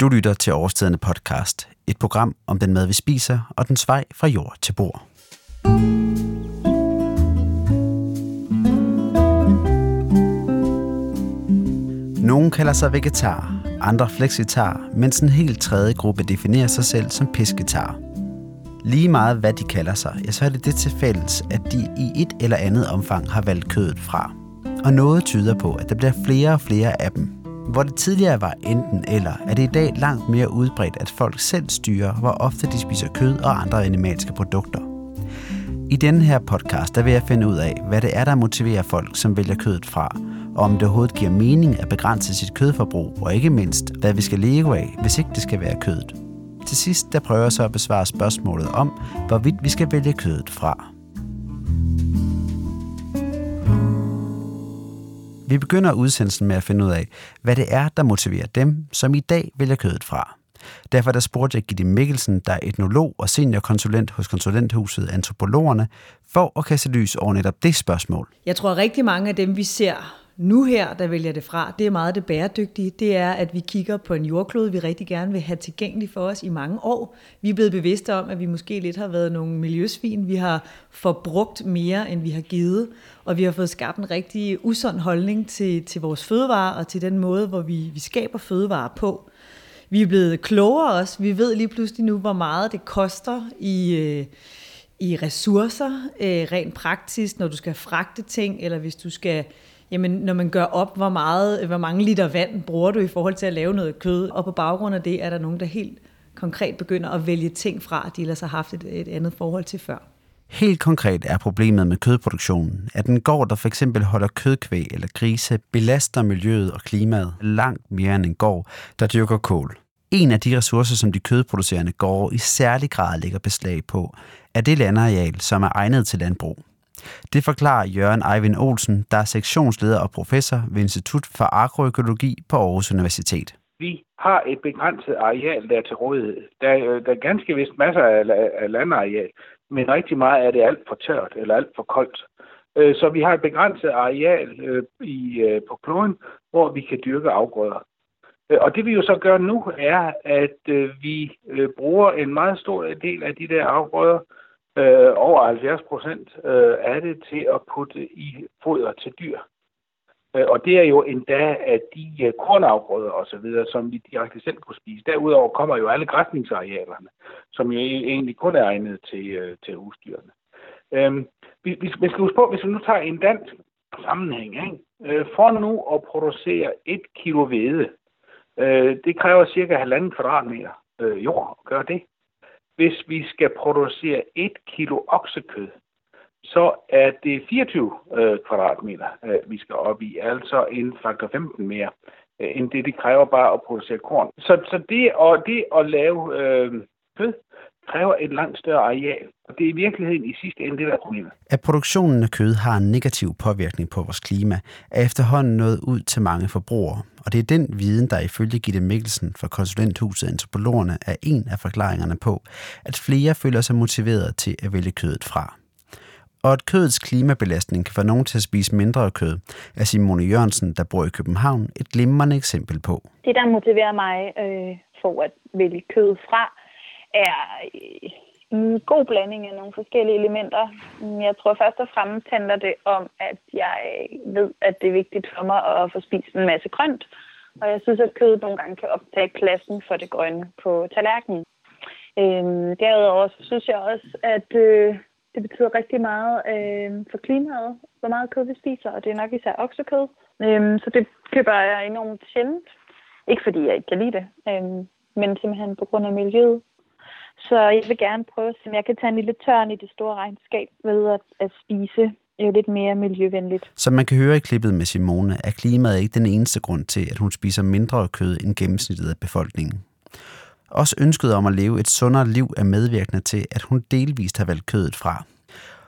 Du lytter til Årstiderne podcast, et program om den mad, vi spiser og den vej fra jord til bord. Nogle kalder sig vegetar, andre flexitar, mens en helt tredje gruppe definerer sig selv som pesketar. Lige meget hvad de kalder sig, ja, så er det det til fælles, at de i et eller andet omfang har valgt kødet fra. Og noget tyder på, at der bliver flere og flere af dem, hvor det tidligere var enten eller, er det i dag langt mere udbredt, at folk selv styrer, hvor ofte de spiser kød og andre animalske produkter. I denne her podcast, der vil jeg finde ud af, hvad det er, der motiverer folk, som vælger kødet fra, og om det overhovedet giver mening at begrænse sit kødforbrug, og ikke mindst, hvad vi skal leve af, hvis ikke det skal være kødet. Til sidst, der prøver jeg så at besvare spørgsmålet om, hvorvidt vi skal vælge kødet fra. Vi begynder udsendelsen med at finde ud af, hvad det er, der motiverer dem, som i dag vælger kødet fra. Derfor der spurgte jeg Gitte Mikkelsen, der er etnolog og seniorkonsulent hos konsulenthuset Antropologerne, for at kaste lys over netop det spørgsmål. Jeg tror rigtig mange af dem, vi ser nu her, der vælger det fra, det er meget det bæredygtige. Det er, at vi kigger på en jordklode, vi rigtig gerne vil have tilgængelig for os i mange år. Vi er blevet bevidste om, at vi måske lidt har været nogle miljøsvin. Vi har forbrugt mere, end vi har givet. Og vi har fået skabt en rigtig usund holdning til, til vores fødevarer og til den måde, hvor vi, vi skaber fødevarer på. Vi er blevet klogere også. Vi ved lige pludselig nu, hvor meget det koster i... Øh, i ressourcer, øh, rent praktisk, når du skal fragte ting, eller hvis du skal jamen, når man gør op, hvor, meget, hvor mange liter vand bruger du i forhold til at lave noget kød, og på baggrund af det er der nogen, der helt konkret begynder at vælge ting fra, de ellers har haft et, et andet forhold til før. Helt konkret er problemet med kødproduktionen, at den gård, der f.eks. holder kødkvæg eller grise, belaster miljøet og klimaet langt mere end en gård, der dyrker kål. En af de ressourcer, som de kødproducerende gårde i særlig grad lægger beslag på, er det landareal, som er egnet til landbrug. Det forklarer Jørgen Eivind Olsen, der er sektionsleder og professor ved Institut for Agroøkologi på Aarhus Universitet. Vi har et begrænset areal, der er til rådighed. Der, er, øh, der er ganske vist masser af landareal, men rigtig meget er det alt for tørt eller alt for koldt. Øh, så vi har et begrænset areal øh, i, øh, på kloden, hvor vi kan dyrke afgrøder. Og det vi jo så gør nu, er, at vi bruger en meget stor del af de der afgrøder, øh, over 70 procent øh, af det til at putte i foder til dyr. Øh, og det er jo endda af de øh, kornafgrøder og så videre, som vi direkte selv kunne spise. Derudover kommer jo alle græsningsarealerne, som jo e- egentlig kun er egnet til, øh, til husdyrene. Øh, vi, vi, vi skal huske på, hvis vi nu tager en dansk sammenhæng, ikke? Øh, for nu at producere et kilo hvede, øh, det kræver cirka halvanden kvadratmeter øh, jord at gøre det hvis vi skal producere 1 kilo oksekød, så er det 24 øh, kvadratmeter, øh, vi skal op i. Altså en faktor 15 mere, øh, end det, det kræver bare at producere korn. Så, så det, og det at lave øh, kød kræver et langt større areal. Og det er i virkeligheden i sidste ende det, der er problemet. At produktionen af kød har en negativ påvirkning på vores klima, er efterhånden nået ud til mange forbrugere. Og det er den viden, der ifølge Gitte Mikkelsen fra konsulenthuset Antropologerne er en af forklaringerne på, at flere føler sig motiveret til at vælge kødet fra. Og at kødets klimabelastning kan få nogen til at spise mindre kød, er Simone Jørgensen, der bor i København, et glimrende eksempel på. Det, der motiverer mig øh, for at vælge kød fra, er øh, en god blanding af nogle forskellige elementer. Jeg tror først og fremmest handler det om, at jeg ved, at det er vigtigt for mig at få spist en masse grønt. Og jeg synes, at kødet nogle gange kan optage pladsen for det grønne på tallerkenen. Øhm, derudover så synes jeg også, at øh, det betyder rigtig meget øh, for klimaet, hvor meget kød vi spiser, og det er nok især oksekød. Øhm, så det køber jeg enormt sjældent. Ikke fordi jeg ikke kan lide det, øhm, men simpelthen på grund af miljøet. Så jeg vil gerne prøve, om jeg kan tage en lille tørn i det store regnskab ved at, at spise jo lidt mere miljøvenligt. Som man kan høre i klippet med Simone, er klimaet ikke den eneste grund til, at hun spiser mindre kød end gennemsnittet af befolkningen. Også ønsket om at leve et sundere liv er medvirkende til, at hun delvist har valgt kødet fra.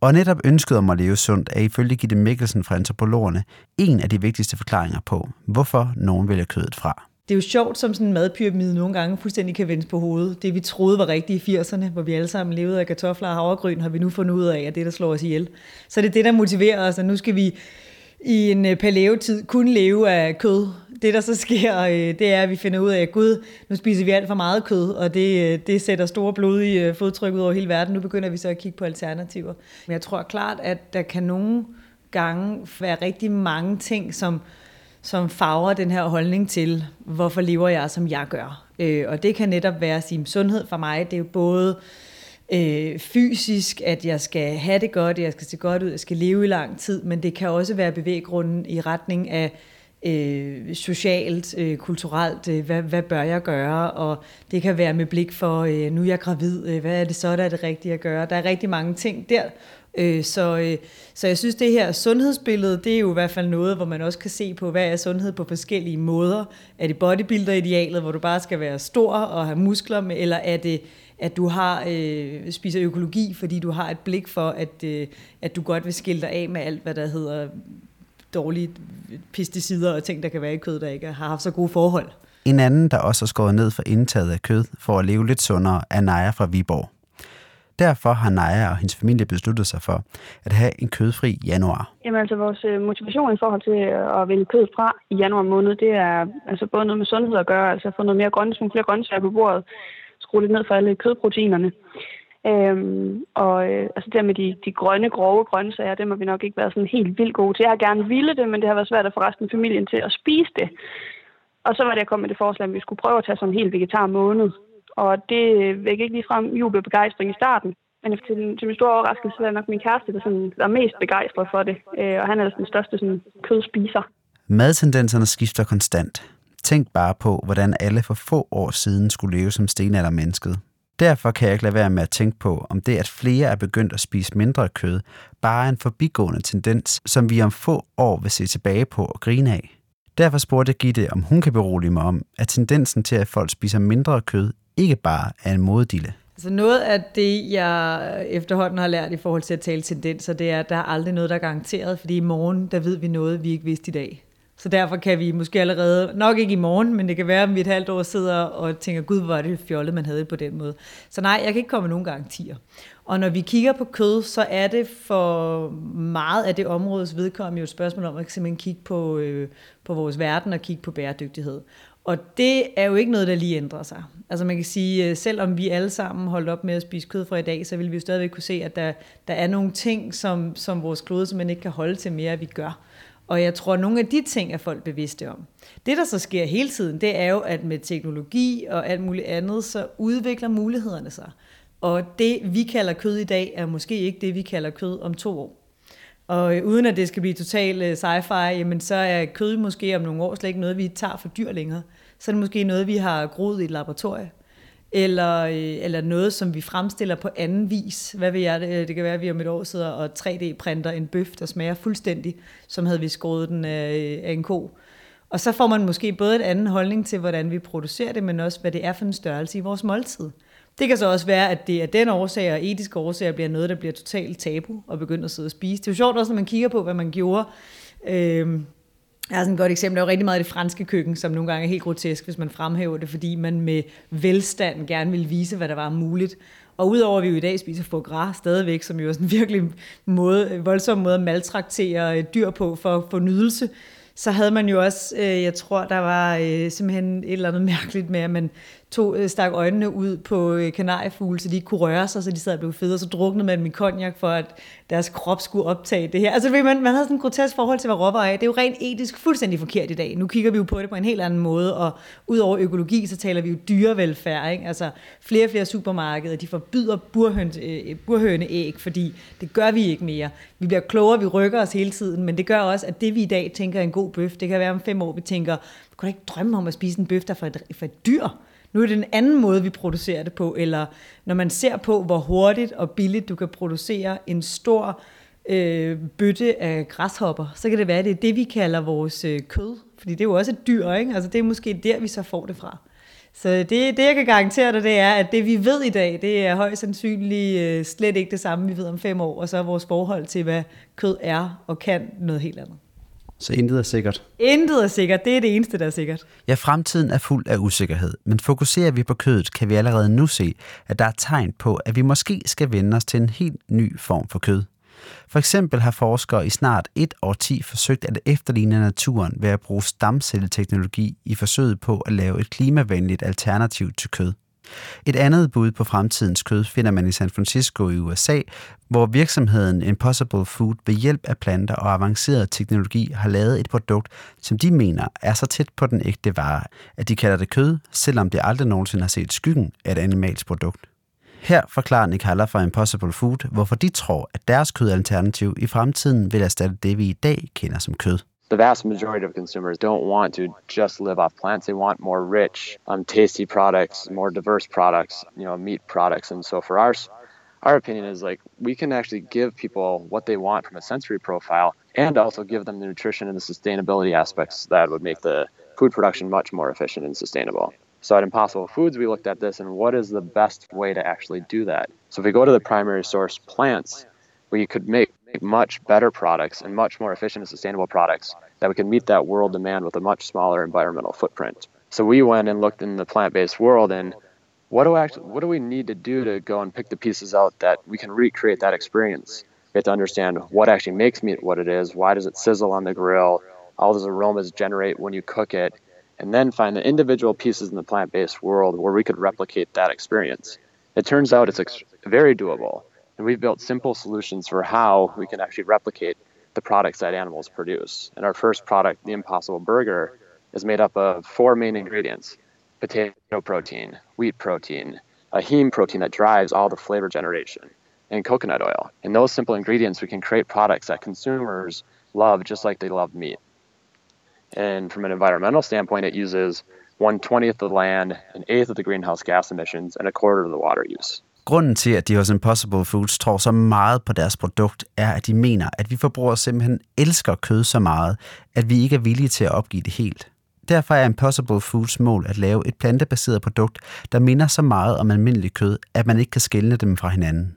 Og netop ønsket om at leve sundt er ifølge Gitte Mikkelsen fra antropologerne en af de vigtigste forklaringer på, hvorfor nogen vælger kødet fra. Det er jo sjovt, som sådan en madpyramide nogle gange fuldstændig kan vendes på hovedet. Det vi troede var rigtigt i 80'erne, hvor vi alle sammen levede af kartofler og havregryn, har vi nu fundet ud af, at det der slår os ihjel. Så det er det, der motiverer os, at nu skal vi i en øh, paleotid kun leve af kød. det, der så sker, øh, det er, at vi finder ud af, at gud, nu spiser vi alt for meget kød, og det, øh, det sætter store blodige fodtryk ud over hele verden. Nu begynder vi så at kigge på alternativer. Men jeg tror klart, at der kan nogle gange være rigtig mange ting, som, som farver den her holdning til, hvorfor lever jeg, som jeg gør. Øh, og det kan netop være sin sundhed for mig. Det er jo både øh, fysisk, at jeg skal have det godt, jeg skal se godt ud, jeg skal leve i lang tid, men det kan også være bevæggrunden i retning af øh, socialt, øh, kulturelt, øh, hvad, hvad bør jeg gøre, og det kan være med blik for, øh, nu er jeg gravid, øh, hvad er det så, der er det rigtige at gøre. Der er rigtig mange ting der, øh, så, øh, så jeg synes, det her sundhedsbillede, det er jo i hvert fald noget, hvor man også kan se på, hvad er sundhed på forskellige måder. Er det bodybuilder-idealet, hvor du bare skal være stor og have muskler, med, eller er det at du har øh, spiser økologi, fordi du har et blik for, at, øh, at du godt vil skille dig af med alt, hvad der hedder dårlige pesticider og ting, der kan være i kød, der ikke har haft så gode forhold. En anden, der også har skåret ned for indtaget af kød for at leve lidt sundere, er Naja fra Viborg. Derfor har Naja og hendes familie besluttet sig for at have en kødfri januar. Jamen altså vores øh, motivation i forhold til at vælge kød fra i januar måned, det er altså både noget med sundhed at gøre, altså få noget mere grønt, nogle flere grøntsager på bordet, skrue lidt ned for alle kødproteinerne. Øhm, og øh, altså det med de, de grønne, grove grøntsager, det må vi nok ikke være sådan helt vildt gode til. Jeg har gerne ville det, men det har været svært at få resten af familien til at spise det. Og så var det, jeg kom med det forslag, at vi skulle prøve at tage sådan en helt vegetar måned. Og det vækker ikke ligefrem jubel begejstring i starten. Men til, til min store overraskelse, var det nok min kæreste, der sådan, var mest begejstret for det. Øh, og han er altså den største sådan, kødspiser. Madtendenserne skifter konstant. Tænk bare på, hvordan alle for få år siden skulle leve som stenaldermennesket. Derfor kan jeg ikke lade være med at tænke på, om det, at flere er begyndt at spise mindre kød, bare er en forbigående tendens, som vi om få år vil se tilbage på og grine af. Derfor spurgte jeg Gitte, om hun kan berolige mig om, at tendensen til, at folk spiser mindre kød, ikke bare er en moddille. Altså noget af det, jeg efterhånden har lært i forhold til at tale tendenser, det er, at der er aldrig noget, der er garanteret, fordi i morgen, der ved vi noget, vi ikke vidste i dag. Så derfor kan vi måske allerede, nok ikke i morgen, men det kan være, at vi et halvt år sidder og tænker, gud, hvor er det fjollet, man havde det på den måde. Så nej, jeg kan ikke komme med nogen garantier. Og når vi kigger på kød, så er det for meget af det områdes vedkommende jo et spørgsmål om at simpelthen kigge på, øh, på vores verden og kigge på bæredygtighed. Og det er jo ikke noget, der lige ændrer sig. Altså man kan sige, øh, selvom vi alle sammen holdt op med at spise kød fra i dag, så vil vi jo stadigvæk kunne se, at der, der er nogle ting, som, som vores klode simpelthen ikke kan holde til mere, at vi gør. Og jeg tror, at nogle af de ting er folk bevidste om. Det, der så sker hele tiden, det er jo, at med teknologi og alt muligt andet, så udvikler mulighederne sig. Og det, vi kalder kød i dag, er måske ikke det, vi kalder kød om to år. Og øh, uden at det skal blive totalt øh, sci-fi, jamen så er kød måske om nogle år slet ikke noget, vi tager for dyr længere. Så er det måske noget, vi har groet i et laboratorium eller, øh, eller noget, som vi fremstiller på anden vis. Hvad vil jeg? Øh, det kan være, at vi om et år sidder og 3D-printer en bøf, der smager fuldstændig, som havde vi skåret den af, øh, af en ko. Og så får man måske både en anden holdning til, hvordan vi producerer det, men også, hvad det er for en størrelse i vores måltid. Det kan så også være, at det er den årsag og etiske årsager bliver noget, der bliver totalt tabu og begynder at sidde og spise. Det er jo sjovt også, når man kigger på, hvad man gjorde øh, jeg har sådan et godt eksempel. Der er jo rigtig meget af det franske køkken, som nogle gange er helt grotesk, hvis man fremhæver det, fordi man med velstand gerne vil vise, hvad der var muligt. Og udover at vi jo i dag spiser foie gras stadigvæk, som jo er sådan en virkelig måde, voldsom måde at maltraktere øh, dyr på for at få nydelse, så havde man jo også, øh, jeg tror, der var øh, simpelthen et eller andet mærkeligt med, at man tog, øh, stak øjnene ud på øh, kanariefugle, så de ikke kunne røre sig, så de sad og blev fede, og så druknede man min konjak for, at deres krop skulle optage det her. Altså man, man havde sådan en grotesk forhold til, hvad råvarer er. Det er jo rent etisk fuldstændig forkert i dag. Nu kigger vi jo på det på en helt anden måde, og ud over økologi, så taler vi jo dyrevelfærd. Ikke? Altså flere og flere supermarkeder, de forbyder burhøns, øh, burhøneæg, fordi det gør vi ikke mere. Vi bliver klogere, vi rykker os hele tiden, men det gør også, at det vi i dag tænker er en god bøf, det kan være om fem år, vi tænker, kunne da ikke drømme om at spise en bøf, der er fra et, fra et dyr. Nu er det en anden måde, vi producerer det på, eller når man ser på, hvor hurtigt og billigt du kan producere en stor øh, bøtte af græshopper, så kan det være, at det er det, vi kalder vores øh, kød. Fordi det er jo også et dyr, ikke? Altså det er måske der, vi så får det fra. Så det, det, jeg kan garantere dig, det er, at det vi ved i dag, det er højst sandsynligt øh, slet ikke det samme, vi ved om fem år, og så er vores forhold til, hvad kød er og kan noget helt andet. Så intet er sikkert. Intet er sikkert. Det er det eneste, der er sikkert. Ja, fremtiden er fuld af usikkerhed, men fokuserer vi på kødet, kan vi allerede nu se, at der er tegn på, at vi måske skal vende os til en helt ny form for kød. For eksempel har forskere i snart et år 10 forsøgt at efterligne naturen ved at bruge stamcelleteknologi i forsøget på at lave et klimavenligt alternativ til kød. Et andet bud på fremtidens kød finder man i San Francisco i USA, hvor virksomheden Impossible Food ved hjælp af planter og avanceret teknologi har lavet et produkt, som de mener er så tæt på den ægte vare, at de kalder det kød, selvom det aldrig nogensinde har set skyggen af et animalsk produkt. Her forklarer Nick fra Impossible Food, hvorfor de tror, at deres kødalternativ i fremtiden vil erstatte det, vi i dag kender som kød. The vast majority of consumers don't want to just live off plants. They want more rich, um, tasty products, more diverse products, you know, meat products. And so for our our opinion is like we can actually give people what they want from a sensory profile and also give them the nutrition and the sustainability aspects that would make the food production much more efficient and sustainable. So at Impossible Foods, we looked at this and what is the best way to actually do that. So if we go to the primary source plants, we could make much better products and much more efficient and sustainable products that we can meet that world demand with a much smaller environmental footprint. So we went and looked in the plant-based world and what do actually what do we need to do to go and pick the pieces out that we can recreate that experience? We have to understand what actually makes meat what it is, why does it sizzle on the grill, all those aromas generate when you cook it, and then find the individual pieces in the plant-based world where we could replicate that experience. It turns out it's ex- very doable. And we've built simple solutions for how we can actually replicate the products that animals produce. And our first product, the Impossible Burger, is made up of four main ingredients potato protein, wheat protein, a heme protein that drives all the flavor generation, and coconut oil. In those simple ingredients, we can create products that consumers love just like they love meat. And from an environmental standpoint, it uses 1 20th of the land, an eighth of the greenhouse gas emissions, and a quarter of the water use. Grunden til, at de hos Impossible Foods tror så meget på deres produkt, er, at de mener, at vi forbrugere simpelthen elsker kød så meget, at vi ikke er villige til at opgive det helt. Derfor er Impossible Foods mål at lave et plantebaseret produkt, der minder så meget om almindelig kød, at man ikke kan skelne dem fra hinanden.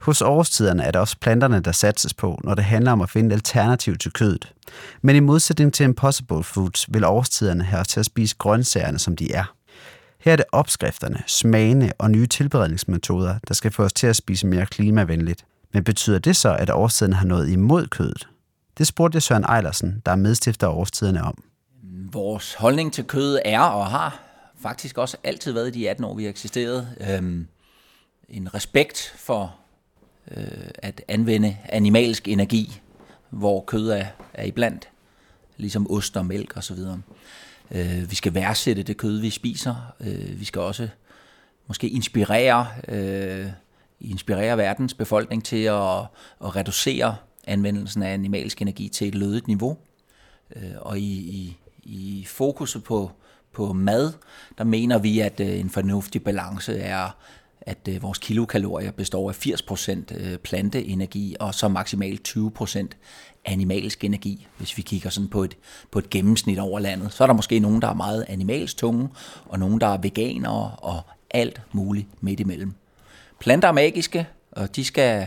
Hos årstiderne er det også planterne, der satses på, når det handler om at finde alternativ til kødet. Men i modsætning til Impossible Foods vil årstiderne have os til at spise grøntsagerne, som de er. Her er det opskrifterne, smagene og nye tilberedningsmetoder, der skal få os til at spise mere klimavenligt. Men betyder det så, at årstiden har noget imod kødet? Det spurgte jeg Søren Ejlersen, der er medstifter af årstiderne om. Vores holdning til kød er og har faktisk også altid været i de 18 år, vi har eksisteret. Øhm, en respekt for øh, at anvende animalsk energi, hvor kød er, er iblandt, ligesom ost og mælk osv. Øh, vi skal værdsætte det kød, vi spiser. Øh, vi skal også måske inspirere, øh, inspirere verdens befolkning til at, at reducere anvendelsen af animalsk energi til et lødigt niveau. Øh, og i, i, i fokuset på, på mad, der mener vi, at øh, en fornuftig balance er, at øh, vores kilokalorier består af 80% øh, planteenergi og så maksimalt 20% animalsk energi, hvis vi kigger sådan på et, på et gennemsnit over landet. Så er der måske nogen, der er meget animalsk tunge, og nogen, der er veganere, og alt muligt midt imellem. Planter er magiske, og de skal,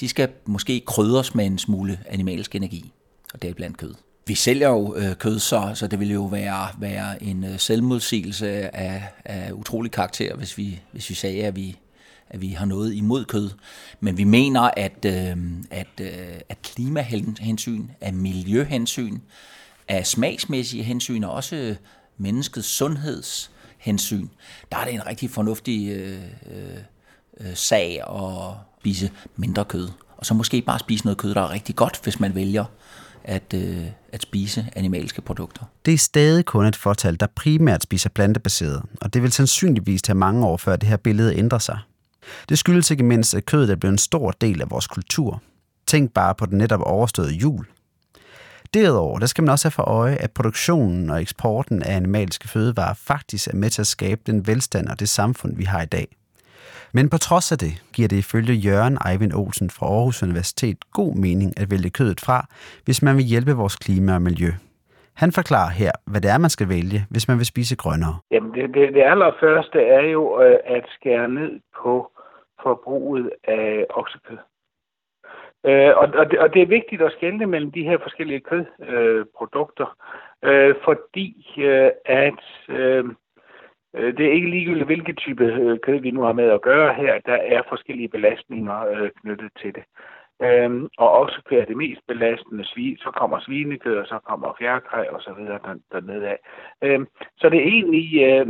de skal måske krydres med en smule animalsk energi, og det er blandt kød. Vi sælger jo øh, kød, så, så det vil jo være, være en øh, selvmodsigelse af, af utrolig karakter, hvis vi, hvis vi sagde, at vi, at vi har noget imod kød. Men vi mener, at, øh, at, øh, at klimahensyn, af miljøhensyn, af smagsmæssige hensyn og også menneskets sundhedshensyn, der er det en rigtig fornuftig øh, øh, øh, sag at spise mindre kød. Og så måske bare spise noget kød, der er rigtig godt, hvis man vælger at, øh, at spise animalske produkter. Det er stadig kun et fortal, der primært spiser plantebaseret, og det vil sandsynligvis tage mange år, før det her billede ændrer sig. Det skyldes ikke mindst, at kødet er blevet en stor del af vores kultur. Tænk bare på den netop overståede jul. Derudover der skal man også have for øje, at produktionen og eksporten af animalske fødevarer faktisk er med til at skabe den velstand og det samfund, vi har i dag. Men på trods af det giver det ifølge Jørgen Eivind Olsen fra Aarhus Universitet god mening at vælge kødet fra, hvis man vil hjælpe vores klima og miljø. Han forklarer her, hvad det er, man skal vælge, hvis man vil spise grønnere. Jamen, det, det, det allerførste er jo øh, at skære ned på forbruget af oksekød. Øh, og, og, det, og det er vigtigt at skelne mellem de her forskellige kødprodukter, øh, fordi øh, at Øh, Øh, det er ikke ligegyldigt, hvilken type øh, kød vi nu har med at gøre her. Der er forskellige belastninger øh, knyttet til det. Øhm, og også kører det mest belastende svin, så kommer svinekød, og så kommer fjerkræ og så videre der, dernede af. Øhm, så det er egentlig øh,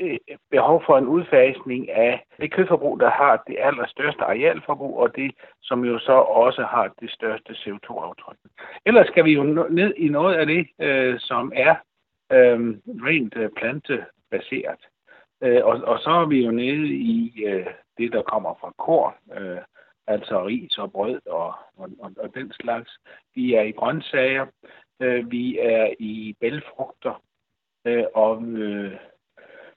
øh, behov for en udfasning af det kødforbrug, der har det allerstørste arealforbrug, og det, som jo så også har det største CO2-aftryk. Ellers skal vi jo ned i noget af det, øh, som er øh, rent øh, baseret. Øh, og, og så er vi jo nede i øh, det, der kommer fra korn, øh, altså ris og brød og, og, og, og den slags. Vi er i grøntsager, øh, vi er i bælfrugter, øh, og, øh,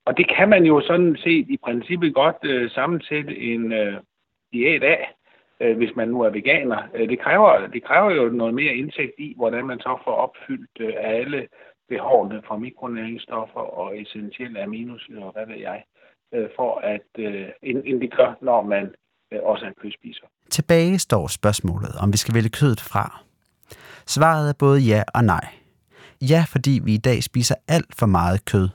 og det kan man jo sådan set i princippet godt øh, sammensætte en øh, diæt af, øh, hvis man nu er veganer. Øh, det, kræver, det kræver jo noget mere indsigt i, hvordan man så får opfyldt øh, alle behovene for mikronæringsstoffer og essentielle aminosyre, hvad ved jeg, øh, for at, øh, end, end det gør, når man øh, også er kødspiser. Tilbage står spørgsmålet, om vi skal vælge kødet fra. Svaret er både ja og nej. Ja, fordi vi i dag spiser alt for meget kød.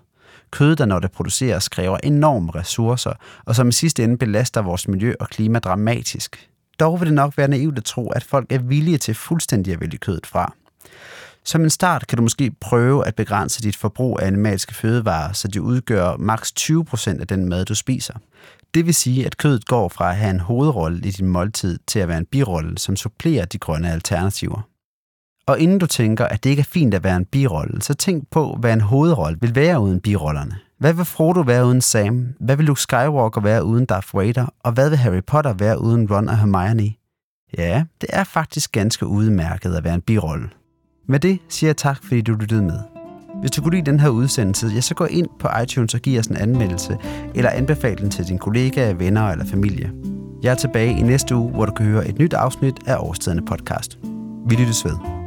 Kød, der når det produceres, kræver enorme ressourcer, og som i sidste ende belaster vores miljø og klima dramatisk. Dog vil det nok være naivt at tro, at folk er villige til fuldstændig at vælge kødet fra. Som en start kan du måske prøve at begrænse dit forbrug af animalske fødevarer, så de udgør maks 20% af den mad, du spiser. Det vil sige, at kødet går fra at have en hovedrolle i din måltid til at være en birolle, som supplerer de grønne alternativer. Og inden du tænker, at det ikke er fint at være en birolle, så tænk på, hvad en hovedrolle vil være uden birollerne. Hvad vil Frodo være uden Sam? Hvad vil Luke Skywalker være uden Darth Vader? Og hvad vil Harry Potter være uden Ron og Hermione? Ja, det er faktisk ganske udmærket at være en birolle. Med det siger jeg tak, fordi du lyttede med. Hvis du kunne lide den her udsendelse, ja, så gå ind på iTunes og giv os en anmeldelse, eller anbefal den til dine kollegaer, venner eller familie. Jeg er tilbage i næste uge, hvor du kan høre et nyt afsnit af Årstiderne podcast. Vi lyttes ved.